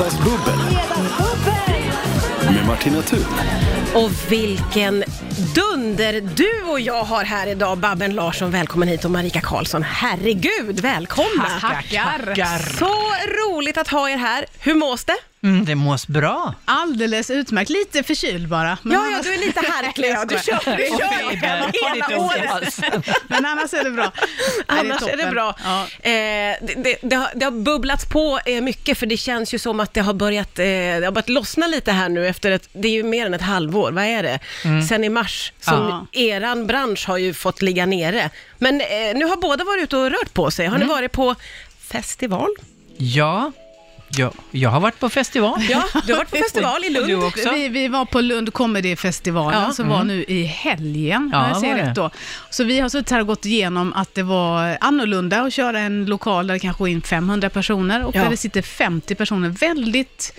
Fredagsbubbel med Martina Thun. Och vilken dunderduo jag har här idag. Babben Larsson, välkommen hit och Marika Karlsson, herregud, välkomna! Tackar. Så roligt att ha er här. Hur mås det? Mm, det mås bra. Alldeles utmärkt. Lite förkyld bara. Men Ja, ja, annars- du är lite harklig. Ja, du kör, du kör hela året. Men annars är det bra. Annars är det bra. Ja. Eh, det, det, det, har, det har bubblats på eh, mycket, för det känns ju som att det har börjat, eh, det har börjat lossna lite här nu efter ett, det är ju mer än ett halvår, vad är det? Sen i mars, som Ja. eran bransch har ju fått ligga nere. Men eh, nu har båda varit ute och rört på sig. Har ni varit på festival? Ja, jag, jag har varit på festival. Ja, du har varit på festival i Lund. du också? Vi, vi var på Lund Comedy-festivalen Ja. som var nu i helgen, Ja, jag ser rätt då. Så vi har suttit här och gått igenom att det var annorlunda att köra en lokal där det kanske går in 500 personer och Ja. där det sitter 50 personer. Väldigt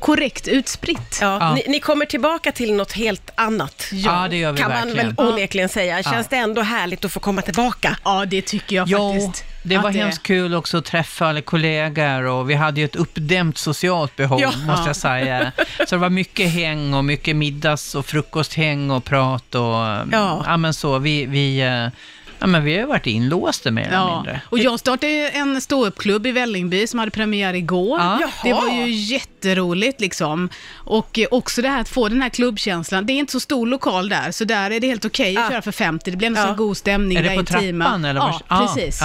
korrekt utspritt. Ja, Ja. Ni, ni kommer tillbaka till något helt annat. Ja, det gör vi kan verkligen. man väl onekligen säga. Känns det ändå härligt att få komma tillbaka? Ja, det tycker jag Jo, faktiskt. det att var hemskt kul också att träffa alla kollegor och vi hade ju ett uppdämt socialt behov, Ja. måste jag säga. Så det var mycket häng och mycket middags och frukosthäng och prat och Ja. ja, men så. Vi, vi, eh, ja, men vi har ju varit inlåsta mer eller Ja, mindre. och jag startade en ståuppklubb i Vällingby som hade premiär igår. Ja. Det var ju jätteroligt liksom. Och eh, också det här att få den här klubbkänslan. Det är inte så stor lokal där, så där är det helt okej att Ah. köra för 50. Det blir ändå Ja. så god stämning. Är det på intima. trappan? Eller Ja, precis.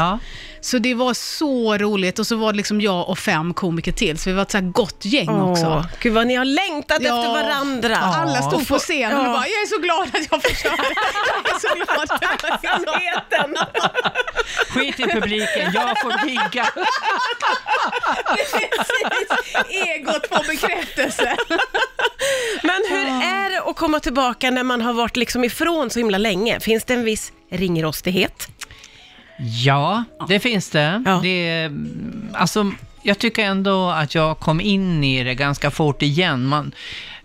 Så det var så roligt och så var det liksom jag och fem komiker till, så vi var ett så här gott gäng Åh, också. Gud vad ni har längtat Ja. efter varandra. Alla stod på scenen och Ja. bara, jag är så glad att jag får köra. Jag är så glad. Tacksamheten. Skit i publiken, jag får gigga. Egot får bekräftelse. Men hur är det att komma tillbaka när man har varit liksom ifrån så himla länge? Finns det en viss ringrostighet? Ja, det finns det. Ja. det alltså, jag tycker ändå att jag kom in i det ganska fort igen. Man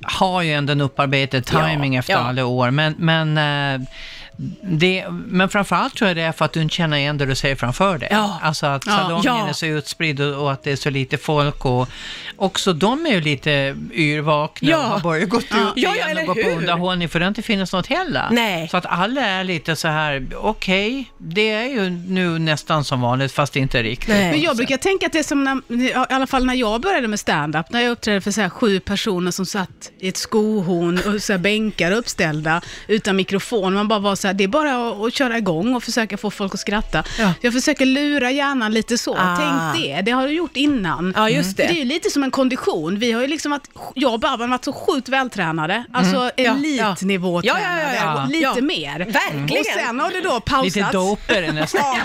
har ju ändå en upparbetad timing Ja, efter ja. alla år, men, men, eh, det, men framförallt tror jag det är för att du inte känner igen det du ser framför dig. Ja. Alltså att Ja. salongen Ja. är så utspridd och, och att det är så lite folk och också de är ju lite yrvakna Ja. och har börjat gått Ja. ut Ja, ja, igen eller och gå på underhållning för det inte funnits något heller. Nej. Så att alla är lite så här, okej, det är ju nu nästan som vanligt fast inte riktigt. Nej. Men jag brukar tänka att det är som när, i alla fall när jag började med stand-up, när jag uppträdde för så här sju personer som satt i ett skohorn och så här bänkar uppställda utan mikrofon. Man bara var så här, det är bara att, köra igång och försöka få folk att skratta. Ja. Jag försöker lura hjärnan lite så. Ah. Tänk det, det har du gjort innan. Ja, just det. Det är ju lite som en kondition. Vi har ju liksom varit, jag och Babben har varit så sjukt vältränade. Alltså Mm. Ja, ja. elitnivå Ja, ja, ja. Lite mer. Verkligen. Och sen har det då pausats. Lite dopare nästan.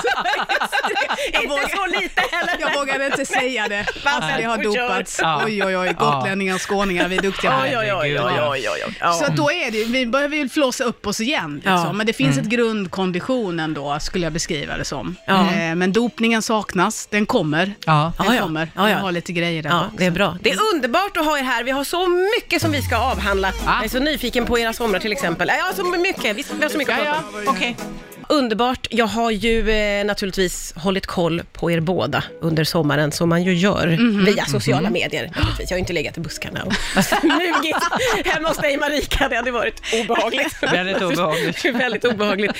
Inte så lite heller. Jag vågade inte säga det. Alltså, det har dopats. Oj, oj, oj. Gotlänningar och skåningar, vi är duktiga Oj, här. oj, oj, oj, oj, oj. Så då är det, vi behöver ju flåsa upp oss igen. Liksom. Ja. Men det finns ett grundkondition ändå, skulle jag beskriva det som. Ja. Eh, men dopningen saknas, den kommer. Ja. Den Ja, kommer. Ja, ja. Jag har lite grejer där Ja, bak, det är bra. Det är underbart att ha er här. Vi har så mycket som vi ska avhandla. Jag är så nyfiken på era somrar till exempel. Ja, så mycket. Vi har så mycket att prata om. okej. Underbart. Jag har ju eh, naturligtvis hållit koll på er båda under sommaren, som man ju gör Mhm. via sociala medier. Naturligtvis. Jag har ju inte legat i buskarna och smugit hemma hos dig Marika. Det hade varit obehagligt. Väldigt obehagligt. väldigt obehagligt.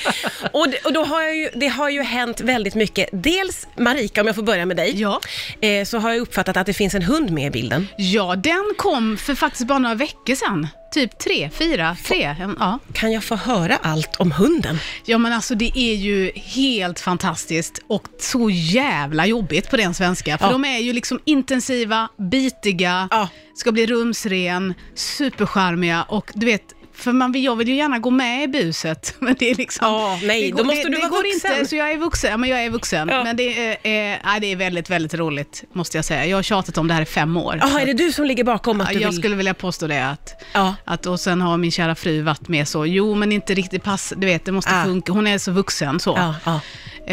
Och, det, och då har jag ju, det har ju hänt väldigt mycket. Dels Marika, om jag får börja med dig, Ja. eh, så har jag uppfattat att det finns en hund med i bilden. ja, den kom för faktiskt bara några veckor sedan. Typ tre, fyra, tre. Ja. Kan jag få höra allt om hunden? Ja men alltså det är ju helt fantastiskt och så jävla jobbigt på den svenska. För Ja. de är ju liksom intensiva, bitiga, Ja. ska bli rumsren, supercharmiga och du vet, för man, jag vill ju gärna gå med i buset, men det är liksom... Ja, nej, det då går, måste det, du det vara vuxen. inte, så jag är vuxen. Ja, men jag är vuxen. Ja. Men det är, eh, det är väldigt, väldigt roligt, måste jag säga. Jag har tjatat om det här i fem år. Jaha, är det du som ligger bakom att Ja, du jag vill... skulle vilja påstå det att, Ja. att, och sen har min kära fru varit med så, jo men inte riktigt pass, du vet det måste funka, hon är så vuxen så. Ja, ja.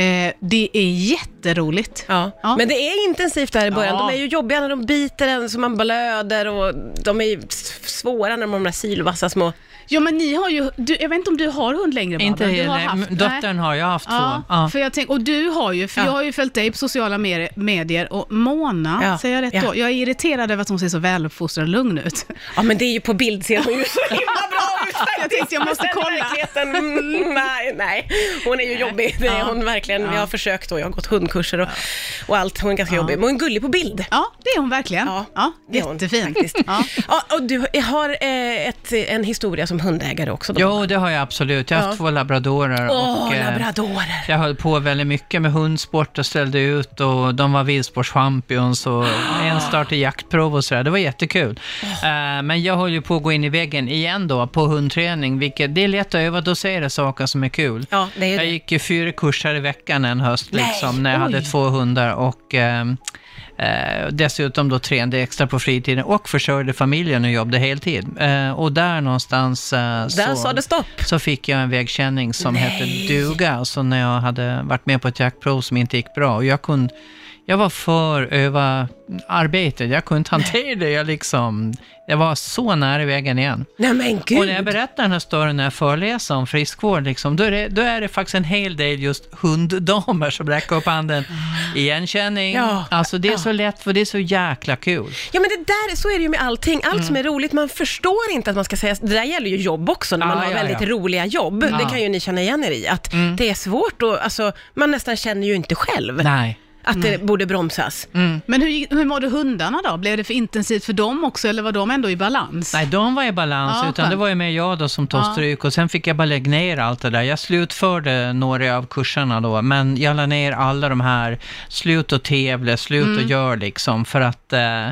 Eh, det är jätteroligt. Ja. Ja. men det är intensivt där i början. Ja. De är ju jobbiga när de biter en så man blöder och de är svåra när de har de där silvassa små Ja, men ni har ju, du, jag vet inte om du har hund längre, Inte Babben? Du har nej, haft- dottern har jag haft Ja, två. Ja. för jag tänk, och du har ju, för Ja. jag har ju följt dig på sociala medier och Mona, Ja, säger jag rätt ja. då? Jag är irriterad över att hon ser så väluppfostrad och lugn ut. Ja, men det är ju på bild ser hon ju så himla bra ut. Jag tänkte jag måste kolla. mm, nej, nej. Hon är ju jobbig. Det är Ja. hon verkligen. Ja. Jag har försökt och jag har gått hundkurser och, och allt. Hon är ganska jobbig. Men hon är gullig på bild. Ja, det är hon verkligen. Ja, det är hon jättefin. faktiskt. Ja. Ja, och du har eh, ett, en historia som hundägare också då? Jo, det har jag absolut. Jag har haft Ja. två labradorer. Åh, och, eh, labradorer! Jag höll på väldigt mycket med hundsport och ställde ut och de var viltsportschampions och en startade jaktprov och sådär. Det var jättekul. Eh, men jag höll ju på att gå in i väggen igen då på hundträning, vilket det är lätt att överdosera saker som är kul. Ja, det är Jag det. gick ju fyra kurser i veckan en höst Nej, liksom, när jag hade oj. två hundar och eh, dessutom då tränade extra på fritiden och försörjde familjen och jobbade heltid. Eh, och där någonstans eh, Där så, sa det stopp. så fick jag en vägkänning som Nej. hette duga, alltså när jag hade varit med på ett jaktprov som inte gick bra. Och jag, kunde, jag var för öva arbetet, jag kunde inte hantera det. Jag, liksom, jag var så nära vägen igen. Nej men gud! Och när jag berättar den här storyn när jag föreläser om friskvård, liksom, då, är det, då är det faktiskt en hel del just hunddamer som räcker upp handen. Igenkänning. Ja, Alltså det är så lätt, för det är så jäkla kul. Ja men det där, så är det ju med allting. Allt som är roligt, man förstår inte att man ska säga, det där gäller ju jobb också, när man Ja, har ja, väldigt ja. roliga jobb. Det kan ju ni känna igen er i, att det är svårt och alltså, man nästan känner ju inte själv Nej. Att det borde bromsas. Men hur, hur mådde hundarna då? Blev det för intensivt för dem också eller var de ändå i balans? Nej, de var i balans, Ja, utan det skönt. var ju mer jag då som tog Ja. stryk och sen fick jag bara lägga ner allt det där. Jag slutförde några av kurserna då, men jag la ner alla de här, slut och tävla, slut Mm. och gör liksom, för att eh,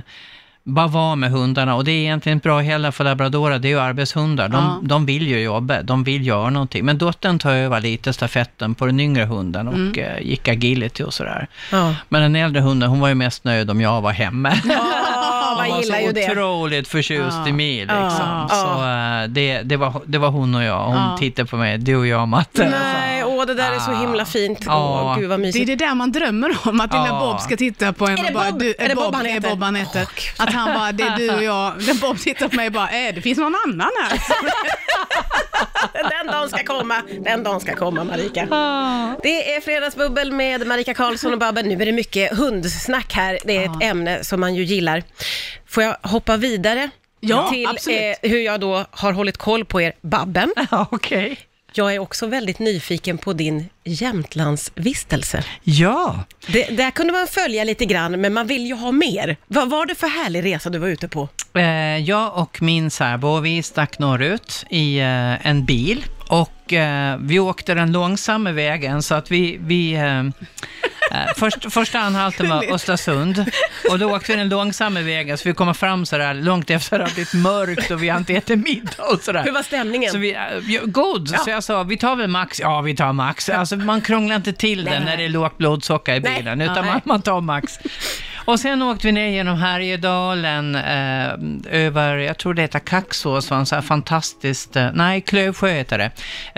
bara vara med hundarna. Och det är egentligen bra heller för labradorer, det är ju arbetshundar. De, Ja. de vill ju jobba, de vill göra någonting. Men dottern tar över lite stafetten på den yngre hunden och Mm. eh, gick agility och sådär. Ja, Men den äldre hunden, hon var ju mest nöjd om jag var hemma. ja Hon var så ju det. otroligt förtjust Ja. i mig liksom. Så eh, det, det, var, det var hon och jag. Hon tittade på mig, du och jag Matte. Nej, det där är så himla fint. Ja. Åh, gud vad Det är mysigt. det där man drömmer om, att lilla Ja. Bob ska titta på en Är det och bara, Bob? du, Är det Bob han är heter? Bob han heter. Gud. att han bara, det är du och jag, när Bob tittar på mig bara, äh, det finns någon annan här. Den dagen ska komma, den dagen ska komma Marika. Det är Fredagsbubbel med Marika Karlsson och Babben. Nu är det mycket hundsnack här. Det är ett ämne som man ju gillar. Får jag hoppa vidare? Ja, till eh, hur jag då har hållit koll på er, Babben. Ja, okej. Jag är också väldigt nyfiken på din Jämtlandsvistelse. Ja, Det, där kunde man följa lite grann, men man vill ju ha mer. Vad var det för härlig resa du var ute på? eh, jag och min särbo, vi stack norrut i eh, en bil. Och eh, vi åkte den långsamma vägen så att vi, vi eh, eh, först, första anhalten var Östersund och då åkte vi den långsamma vägen så vi kommer fram sådär långt efter att det blivit mörkt och vi har inte ätit middag och sådär. Hur var stämningen? Så vi, ja, god, så jag sa, vi tar väl max? Ja, vi tar max. Alltså man krånglar inte till det när det är lågt blodsocker i Nej. bilen, utan Nej. man, man tar max. Och sen åkte vi ner genom Härjedalen, eh, över, jag tror det heter Kaxås, var en sån här fantastiskt, eh, nej, Klövsjö heter det,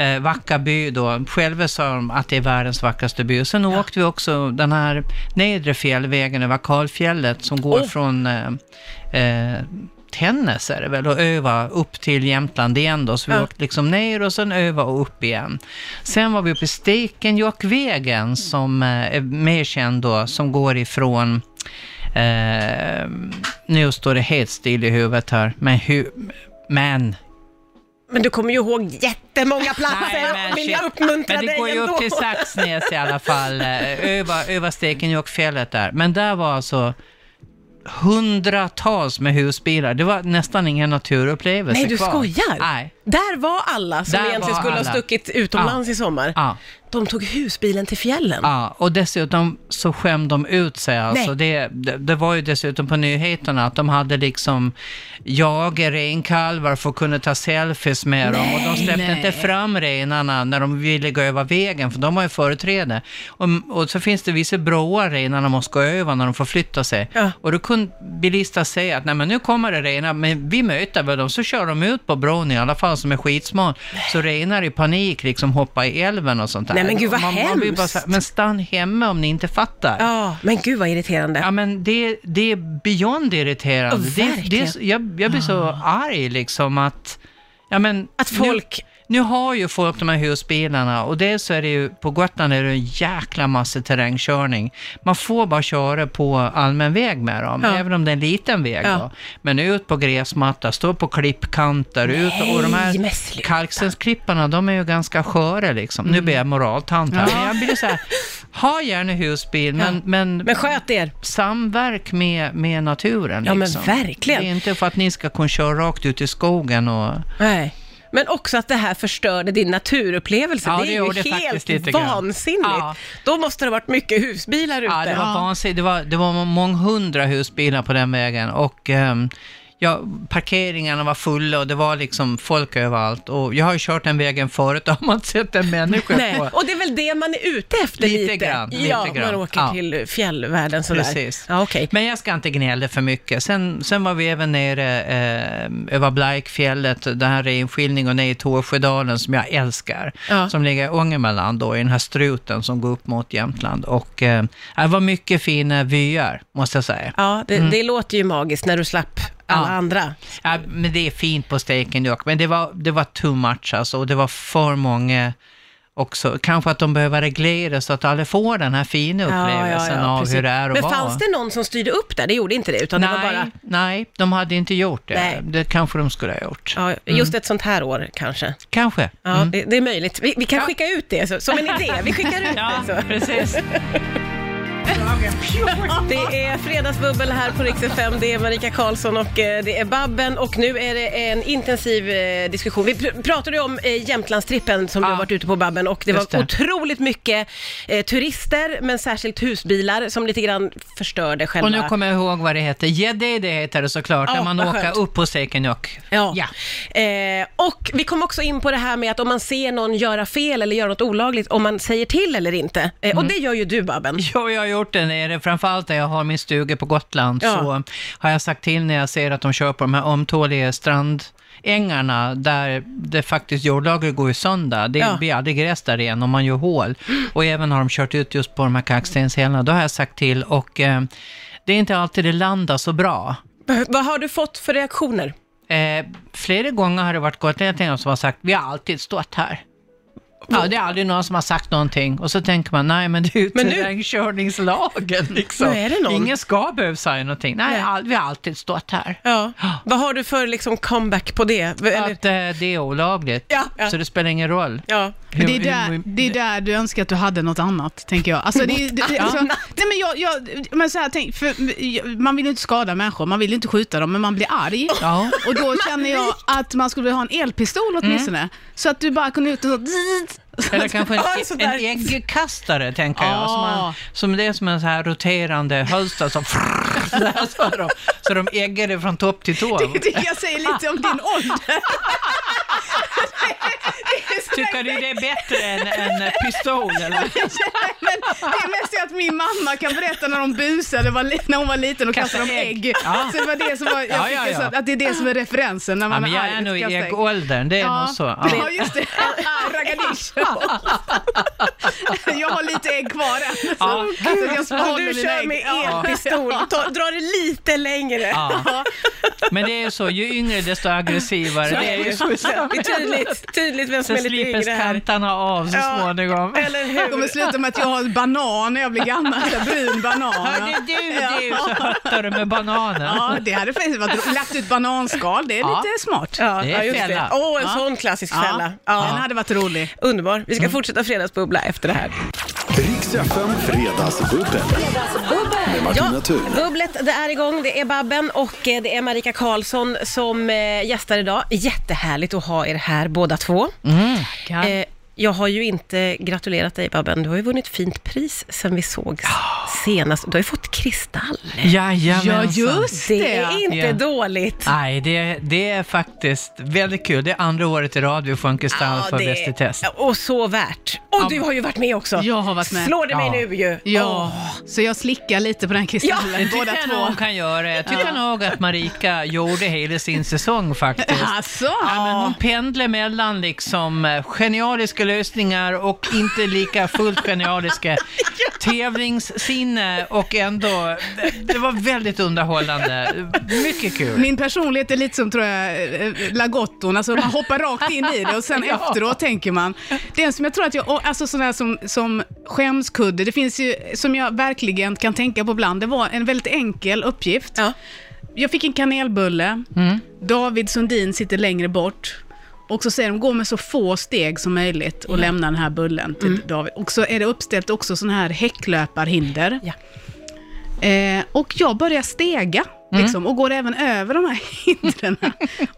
eh, vacker by då. Själva sa de att det är världens vackraste by. Sen åkte vi också den här nedre fjällvägen över Kalfjället som går Oh. från eh, eh, Tännäs är det väl, och öva upp till Jämtland igen då. Så vi Ja. åkte liksom ner och sen öva och upp igen. Sen var vi uppe i Stekenjokkvägen som eh, är mer känd då, som går ifrån Eh, nu står det helt still i huvudet här, men hur... Men... Men du kommer ju ihåg jättemånga platser. Nej, men vill jag uppmuntra Men det dig går ju ändå. upp till Saxnäs i alla fall, eh, över, över Stekenjokkfjället där. Men där var alltså hundratals med husbilar. Det var nästan ingen naturupplevelse Nej, du kvar. skojar? Nej. Där var alla som Där egentligen var skulle ha alla. stuckit utomlands i sommar. Ja. De tog husbilen till fjällen. Ja, och dessutom så skämde de ut sig. Alltså Nej. det, det, det var ju dessutom på nyheterna att de hade liksom jagat renkalvar för att kunna ta selfies med dem och de släppte Nej. inte fram renarna när de ville gå över vägen för de har ju företräde. Och, och så finns det vissa broar renarna måste gå över när de får flytta sig. Ja. Och då kunde bilister säga att nej men nu kommer det renar, men vi möter väl dem, så kör de ut på bron i alla fall som är skitsmal. Så renar i panik liksom hoppar i älven och sånt där. Nej, men gud, vad man, man blir bara hemskt. här, men stann hemma om ni inte fattar. Ja, men gud vad irriterande. Ja, men det, det är beyond irriterande. Ja, det, det, jag, jag blir så arg liksom att Ja, men Att folk... Nu, har ju folk de här husbilarna och dels så är det ju, på Gotland är det en jäkla massa terrängkörning. Man får bara köra på allmän väg med dem, Ja. även om det är en liten väg Ja. då. Men ut på gräsmatta, stå på klippkanter, ut och de Nej, här men kalkstensklipparna, de är ju ganska sköra liksom. Nu blir jag moraltant här, Ja. men jag blir så här, ha gärna husbil, men, Ja. men, Men sköt er. samverk med, med naturen. Ja, men liksom. verkligen. Det är inte för att ni ska kunna köra rakt ut i skogen och... Nej. Men också att det här förstörde din naturupplevelse. Ja, det det är ju helt lite vansinnigt. Ja. Då måste det ha varit mycket husbilar ute. Ja, det var vansinnigt. Det var, det var månghundra husbilar på den vägen och ehm, ja, parkeringarna var fulla och det var liksom folk överallt. Och jag har ju kört den vägen förut och har man sett en människa Nej. på. Och det är väl det man är ute efter lite? Lite grann, lite ja, grann. man åker Ja. till fjällvärlden sådär. Precis. Ja, okej. Men jag ska inte gnälla för mycket. Sen, sen var vi även nere eh, över Blaikfjället, den här renskiljningen och ner i Torsjödalen som jag älskar. Ja. Som ligger i Ångermanland då, i den här struten som går upp mot Jämtland. Och eh, det var mycket fina vyer, måste jag säga. Ja, det, det låter ju magiskt när du slapp alla Mm. Ja. andra. Ja, men det är fint på Stekenjokk, men det var, det var too much alltså, och det var för många också. Kanske att de behöver reglera så att alla får den här fina upplevelsen av precis. hur det är att Men vara. fanns det någon som styrde upp där? Det gjorde inte det, utan nej, det var bara... nej, de hade inte gjort det. Nej. Det kanske de skulle ha gjort. Ja, just ett sånt här år kanske. Kanske. Ja, Mm. det, det är möjligt. Vi, vi kan skicka ut det så, som en idé. Vi skickar ut Ja, det. Så. precis. Det är fredagsbubbel här på Rix FM. Det är Marika Karlsson och eh, det är Babben och nu är det en intensiv eh, diskussion. Vi pr- pratade om eh, Jämtlandstrippen som du Ja. har varit ute på Babben och det var det. otroligt mycket turister men särskilt husbilar som lite grann förstörde själva... Och nu kommer jag ihåg vad det heter. Gäddede heter det såklart, Ja, när man åker skönt. upp på Stekenjokk. Ja. Ja. Eh, och vi kom också in på det här med att om man ser någon göra fel eller göra något olagligt, om man säger till eller inte. Eh, Mm. Och det gör ju du Babben. Ja, jag har gjort det nere, framförallt där jag har min stuga på Gotland, Ja. så har jag sagt till när jag ser att de kör på de här ömtåliga strandängarna där det faktiskt jordlagret går ju sönder. Det Ja. blir aldrig gräs där igen om man gör hål. Och även har de kört ut just på de här kalkstenshällarna. Då har jag sagt till och eh, det är inte alltid det landar så bra. Vad har du fått för reaktioner? Eh, flera gånger har det varit gotlänningar som har sagt, vi har alltid stått här. Ja, det är aldrig någon som har sagt någonting. Och så tänker man, nej men det är ju Men nu- terrängkörningslagen liksom. Nu är det någon. Ingen ska behöva säga någonting. Nej, Nej. all, vi har alltid stått här. Ja. Vad har du för liksom comeback på det? Eller, Att eh, det är olagligt, Ja, ja. så det spelar ingen roll. ja. Det, är där, hur- det är där du önskar att du hade något annat, tänker jag. Alltså, det, är- det, det, alltså, nej, men jag, jag, men så här, tänk, för, jag- man vill ju inte skada människor, man vill inte skjuta dem, men man blir arg. Ja. Och då känner jag att man skulle vilja ha en elpistol åtminstone. Så att du bara kunde ut och så... Eller kanske en, sådär. en äggkastare, tänker jag. Som, Ah. man, som det är som en så här roterande hölster som... så, de, så de äggar det från topp till tå. Det tycker jag säger lite om din ålder. Tycker du det är bättre än en pistol, eller? Men det är mest att min mamma kan berätta när de busade var, när hon var liten och Kasta kastade de ägg. ägg. Ja. Så det var det som var, jag Ja, ja, det så ja. att, det är det som är referensen när Ja, man men jag är nog i äggåldern, det är Ja. nog så. Ja, just det. Ragadish. jag har lite ägg kvar än. Så, Ja. så jag behåller du kör ägg. med Ja. elpistol, Ta, dra det lite längre. Ja. Men det är ju så, ju yngre desto aggressivare. Så Det är ju så. Det är tydligt, tydligt vem som Så är lite slipas yngre här. kanterna av så Ja. småningom. Eller Det kommer hur? sluta med att jag har en banan när jag blir gammal. En brun banan. Hörde du, du, så höttar du med bananen. Ja, det hade faktiskt varit lagt ut bananskal. Det är Ja. lite smart. Ja, Det är ja, just det. fälla. Åh, en Ja. sån klassisk Ja, fälla. Ja. Den hade varit rolig. Underbar. Vi ska fortsätta Fredagsbubbla efter det här. Riks FM Fredagsbubbel. Med Martina Ja, Thun. bubblet det är igång. Det är Babben och eh, det är Marika Karlsson som eh, gästar idag. Jättehärligt att ha er här båda två. Eh, jag har ju inte gratulerat dig Babben. Du har ju vunnit fint pris sen vi sågs senast. Du har ju fått kristall. Jajamensan. Ja, just Det det. är inte Ja. dåligt. Nej, det, det är faktiskt väldigt kul. Det är andra året i rad vi får en kristall för det- Bäst i test. Och så värt. Och du har ju varit med också. Jag har varit med. Slår det mig Ja. nu ju. Ja, så jag slickar lite på den kristallen, Det tycker båda jag två. nog kan göra. Jag tycker nog att Marika gjorde hela sin säsong faktiskt. Alltså, Ja, men hon pendlar mellan liksom eh, genialiska lösningar och inte lika fullt genialiska tävlingssinne och ändå, det, var väldigt underhållande. Mycket kul. Min personlighet är lite som tror jag lagotton, alltså man hoppar rakt in i det och sen Ja. efteråt tänker man. Det är som jag tror att jag, alltså där som, som skämskudde, det finns ju, som jag verkligen kan tänka på ibland, det var en väldigt enkel uppgift. Ja. Jag fick en kanelbulle, David Sundin sitter längre bort. Och så säger de, gå med så få steg som möjligt och lämna den här bullen till David. Och så är det uppställt också sådana här häcklöparhinder. Ja. Eh, och jag börjar stega liksom, och går även över de här hindren.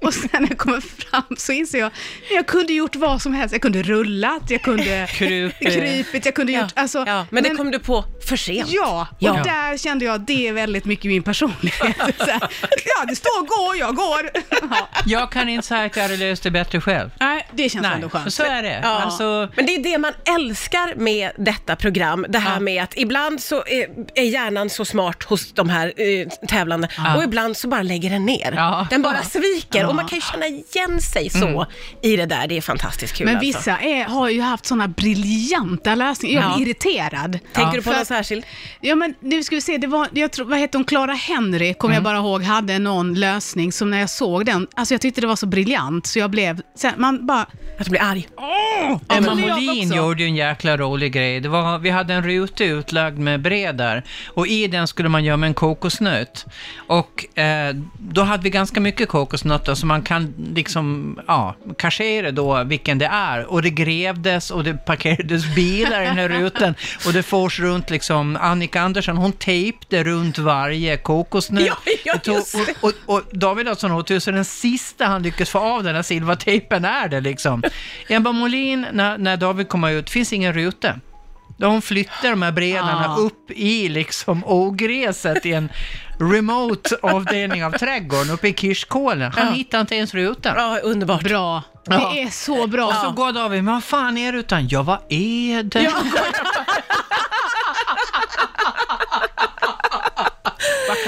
och sen när jag kommer fram så inser jag, jag kunde gjort vad som helst. Jag kunde rullat, jag kunde Krupit. krypit, jag kunde Ja. gjort... Alltså, ja. Men, det kom du på för sent. Ja, och Ja. där kände jag det är väldigt mycket min personlighet. Så här, ja, det står gå, jag går. Ja. Jag kan inte säga att jag hade löst det bättre själv. Nej, det känns ändå Nej, skönt. så är det. Ja. Alltså, Men det är det man älskar med detta program. Det här Ja. med att ibland så är, är hjärnan så smart hos de här eh, tävlande och ibland så bara lägger den ner. Ja. Den bara sviker och Ja. man kan ju känna igen sig så i det där. Det är fantastiskt kul Men alltså. vissa är, har ju haft sådana briljanta lösningar. Jag är Ja. irriterad. Tänker Ja. du på För någon särskild? Ja, men nu ska vi se, det var, jag tror, vad heter hon, Clara Henry, kommer jag bara ihåg, hade någon lösning som när jag såg den, alltså jag tyckte det var så briljant, så jag blev, så här, man bara, Att du blir arg? Emma men jag Molin gjorde ju en jäkla rolig grej. Det var, vi hade en ruta utlagd med bredar och i den skulle man gömma en kokosnöt. Och eh, då hade vi ganska mycket kokosnötter så man kan liksom, ja, kashera då vilken det är. Och det grävdes och det parkerades bilar i den här rutan och det fors runt liksom, Annika Andersson hon tejpade runt varje kokosnöt. Ja, ja, just det. och, och, och David Adolfsson åt så den sista han lyckades få av den här silvertejpen är det liksom. Emma Molin, när, när David kommer ut, finns ingen ruta. Hon flyttar de här bredarna Ah. upp i liksom ogräset i en remote avdelning av trädgården uppe i Kirskålen. Han Ja. hittar inte ens rutan. Ja, underbart. bra. Ja. Det är så bra. Och så går David, men vad fan är rutan? Ja, vad är det? vad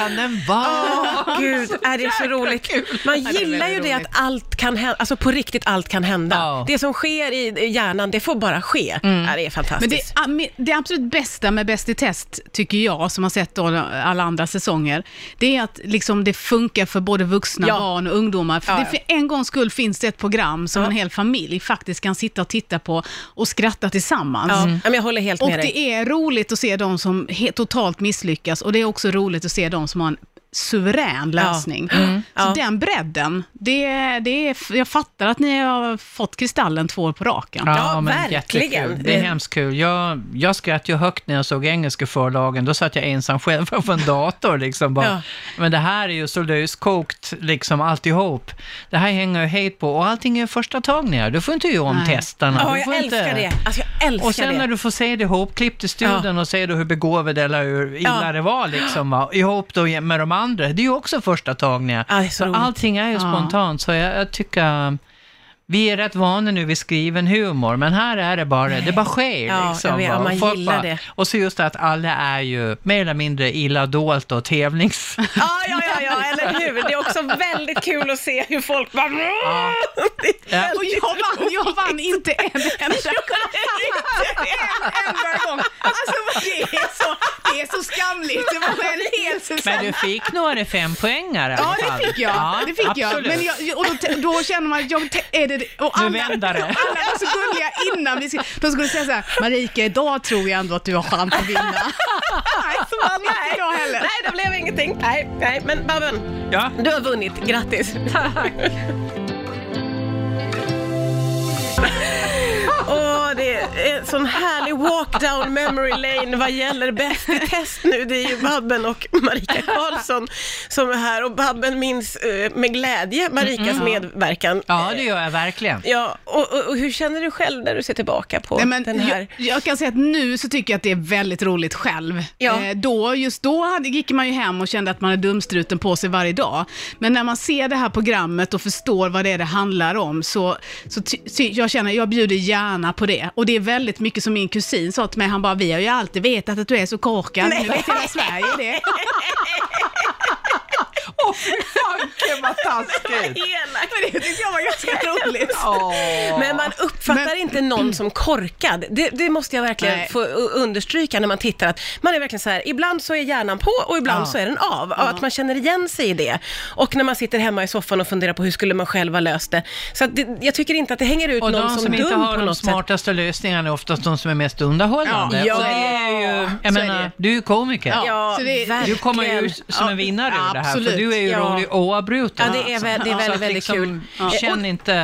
kan den vara? Åh, Gud, är det så roligt. Man det är gillar ju väldigt det roligt. att allt kan hända, alltså på riktigt allt kan hända. Ja. Det som sker i hjärnan, det får bara ske. Ja, det är Men fantastiskt. det, ah, det absolut bästa med Bäst i test, tycker jag, som har sett då alla andra säsonger, det är att liksom det funkar för både vuxna, Ja. barn och ungdomar. För Ja, det, ja. för en gångs skull finns det ett program som Ja. en hel familj faktiskt kan sitta och titta på och skratta tillsammans. Ja, men jag håller helt Och med dig. det är roligt att se de som he- totalt misslyckas och det är också roligt att se de som suverän lösning. Så Ja. den bredden, det, det är, jag fattar att ni har fått Kristallen två år på raken. Ja, verkligen. jättekul. Det är hemskt kul. Jag, jag skrattade ju högt när jag såg engelska förlagen. Då satt jag ensam själv framför en dator. Liksom bara. Ja. Men det här är ju så löskokt, liksom alltihop. Det här hänger ju helt på. Och allting är första tagningar. Du får inte göra om Nej. testarna. Ja, du jag får älskar inte... det. Alltså, jag älskar Och sen det. när du får se det ihopklippt i studion och ser du hur begåvad eller hur illa Ja. det var liksom, va? ihop då med de andra. Det är ju också första tagningar. Ja, är så allting är ju Ja. spontant, så jag, jag tycker... Vi är rätt vana nu vid skriven humor, men här är det bara, det bara sker. Ja, liksom, vet, och man folk gillar det. Och så just att alla är ju mer eller mindre illa dolt och tävlings... Ja, ja, ja, ja, eller hur? Det är också väldigt kul att se hur folk bara... Ja. Och jag vann, jag vann inte en enda en enda gång. Alltså det är så, det är så skamligt. Det var en hel säsong. Men du fick några fem poängare i alla Ja, fall. det fick jag. Ja, det fick jag. Men jag, och då, då känner man, jag, är det, och Nu alla, vänder det. alla var så gulliga innan vi skulle, de skulle säga så här, Marika, idag tror jag ändå att du har chans att vinna. Nej, så vann inte jag heller. Nej, det blev ingenting. Nej, nej, men Babben, Ja. du har vunnit. Grattis. Åh, en sån härlig walk down memory lane vad gäller Bäst i test nu. Det är ju Babben och Marika Karlsson som är här och Babben minns eh, med glädje Marikas medverkan. ja, det gör jag verkligen. Ja, och, och, och hur känner du själv när du ser tillbaka på Nej, men den här? jag, jag kan säga att nu så tycker jag att det är väldigt roligt själv. Ja. Eh, då, just då hade, gick man ju hem och kände att man är dumstruten på sig varje dag. Men när man ser det här programmet och förstår vad det är det handlar om, så, så ty, ty, jag känner jag bjuder gärna på det. Och det det är väldigt mycket som min kusin sa till mig, han bara, vi har ju alltid vetat att du är så korkad, nu vet hela Sverige det. Åh, fy fanken vad taskigt! Men det tycker jag var ganska roligt. Åh. Men man uppfattar Men- inte någon som korkad. Det, det måste jag verkligen Nej. få understryka när man tittar att man är verkligen så här, ibland så är hjärnan på och ibland Ja. så är den av. Och att man känner igen sig i det. Och när man sitter hemma i soffan och funderar på hur skulle man själv ha löst det. Så att det, jag tycker inte att det hänger ut Och någon de som, som inte dum har på de något sätt. smartaste lösningarna är oftast de som är mest underhållande. Ja. Och det Ja. är ju, jag menar, du är ju komiker. Ja. Ja, så det-. Du kommer ju ut som en vinnare ur det här, absolut. för du är ju Ja. rolig oavbrutet. Ja, det är vä- det är väldigt, att väldigt liksom, kul. Ja. Känn inte...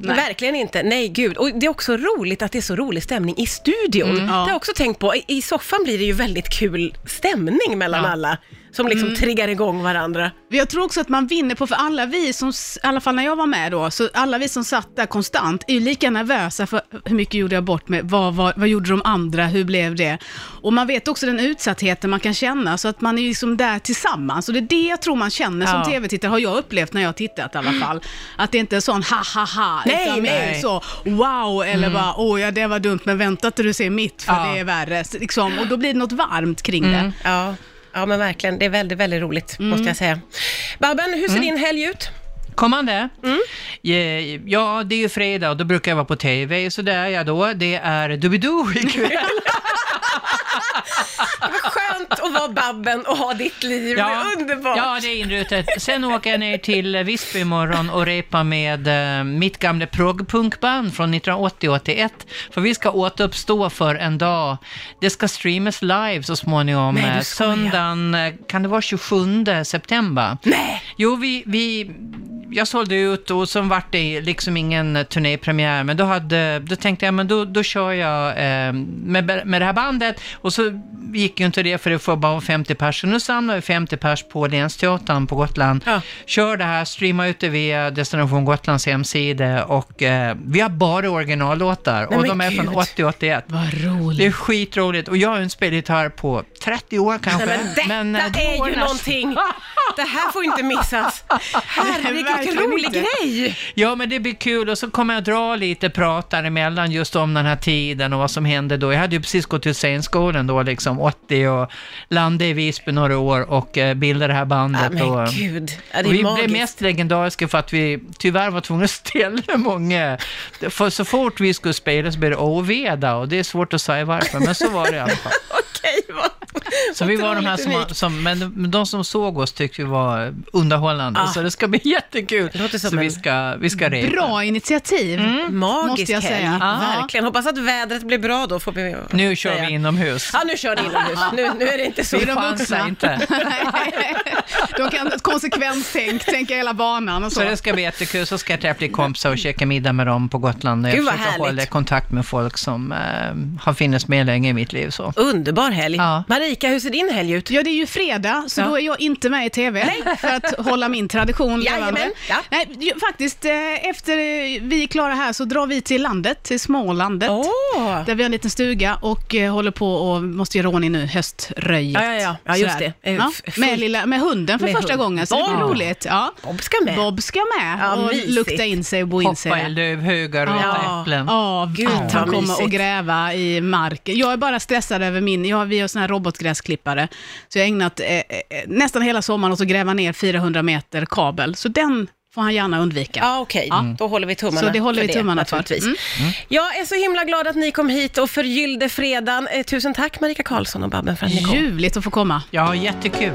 Nej. Verkligen inte, nej gud. Och det är också roligt att det är så rolig stämning i studion. Mm. Det har jag också tänkt på. I, I soffan blir det ju väldigt kul stämning mellan alla, som liksom triggar igång varandra. Jag tror också att man vinner på, för alla vi som, i alla fall när jag var med då, så alla vi som satt där konstant är ju lika nervösa för hur mycket gjorde jag bort med, vad, vad, vad gjorde de andra, hur blev det? Och man vet också den utsattheten man kan känna, så att man är ju liksom där tillsammans. Och det är det jag tror man känner som Ja. tv-tittare, har jag upplevt när jag har tittat i alla fall. Att det inte är sån ha ha ha, Nej, utan mer så wow, eller bara åh ja det var dumt, men vänta till du ser mitt, för Ja. det är värre. Liksom, och då blir det något varmt kring det. Ja, ja men verkligen. Det är väldigt, väldigt roligt, måste jag säga. Babben, hur ser din helg ut? Kommande? Mm. Ja, Ja, det är ju fredag och då brukar jag vara på TV, så där är jag då. Det är Doobidoo ikväll. Skönt att vara Babben och ha ditt liv. Det är underbart. Ja, det är inrutet. Sen åker jag ner till Visby imorgon och repar med eh, mitt gamla proggpunkband från 1980-81. För vi ska återuppstå för en dag. Det ska streamas live så småningom. Nej, eh. Söndagen, eh, kan det vara 27 september? Nej. Jo, vi, vi, jag sålde ut och så vart det liksom ingen turnépremiär, men då, hade, då tänkte jag, men då, då kör jag eh, med, med det här bandet och så gick ju inte det för det får bara vara 50 pers, så nu samlar vi 50 pers på Länsteatern på Gotland, Ja. kör det här, streamar ut det via Destination Gotlands hemsida och eh, vi har bara originallåtar Nej, och men de är från gud. 80-81. Vad roligt. Det är skitroligt och jag har inte spelat gitarr på 30 år kanske. Nej, men detta eh, det är ju någonting. Det här får inte missas. Herregud, vilken rolig inte. grej. Ja, men det blir kul och så kommer jag dra lite pratar emellan just om den här tiden och vad som hände då. Jag hade ju precis gått ut scenskolan då, liksom 80 och landade i Visby några år och eh, bildade det här bandet. Ja, men och, gud, ja, det är vi magiskt. blev mest legendariska för att vi tyvärr var tvungna att ställa många. För så fort vi skulle spela så blev det oveda och det är svårt att säga varför, men så var det i alla fall. Okej, vad Så vi var de här som, som men de, som såg oss tyckte vi var underhållande, Ah. så det ska bli jättekul. Det låter som så vi ska, vi ska repa. Bra initiativ. Magisk Måste jag helg. säga. Ja. Verkligen. Hoppas att vädret blir bra då, får vi Nu kör säga. vi inomhus. Ja, nu kör ni inomhus. Nu, nu är det inte så. Vi är de Chansa vuxna. inte. De kan ett konsekvenstänk, tänka hela banan och så. Så det ska bli jättekul, så ska jag träffa lite kompisar och käka middag med dem på Gotland. Jag Gud, försöker hålla kontakt med folk som eh, har funnits med länge i mitt liv. Så. Underbar helg. Ja. Marika, hur ser din helg ut? Ja, det är ju fredag, så Ja. då är jag inte med i TV för att hålla min tradition levande. ja. Nej, faktiskt, eh, efter vi är klara här så drar vi till landet, till Smålandet. Åh! Där vi har en liten stuga och eh, håller på och måste göra ordning nu, höströjet. Ja, ja, ja. Ja, just Sådär. det. Eh, Ja, med, lilla, med hunden för med första hund. gången, så det blir Åh. roligt. Ja. Bob ska med. Bob ska med Ja, och mysigt. lukta in sig och bo in sig. Hoppa i lövhögar och Ja. äta äpplen. Ja, Gud, att han kommer och gräva i marken. Jag är bara stressad över min, jag, vi har sån här robotgräsklippare, så jag har ägnat eh, eh, nästan hela sommaren åt att gräva ner 400 meter kabel, så den får han gärna undvika. Ja, okej. Då håller vi tummarna Så det håller för vi tummarna för. naturligtvis. Mm. Jag är så himla glad att ni kom hit och förgyllde fredagen. Eh, tusen tack Marika Karlsson och Babben för att ni kom. Ljuvligt att få komma. Ja, jättekul.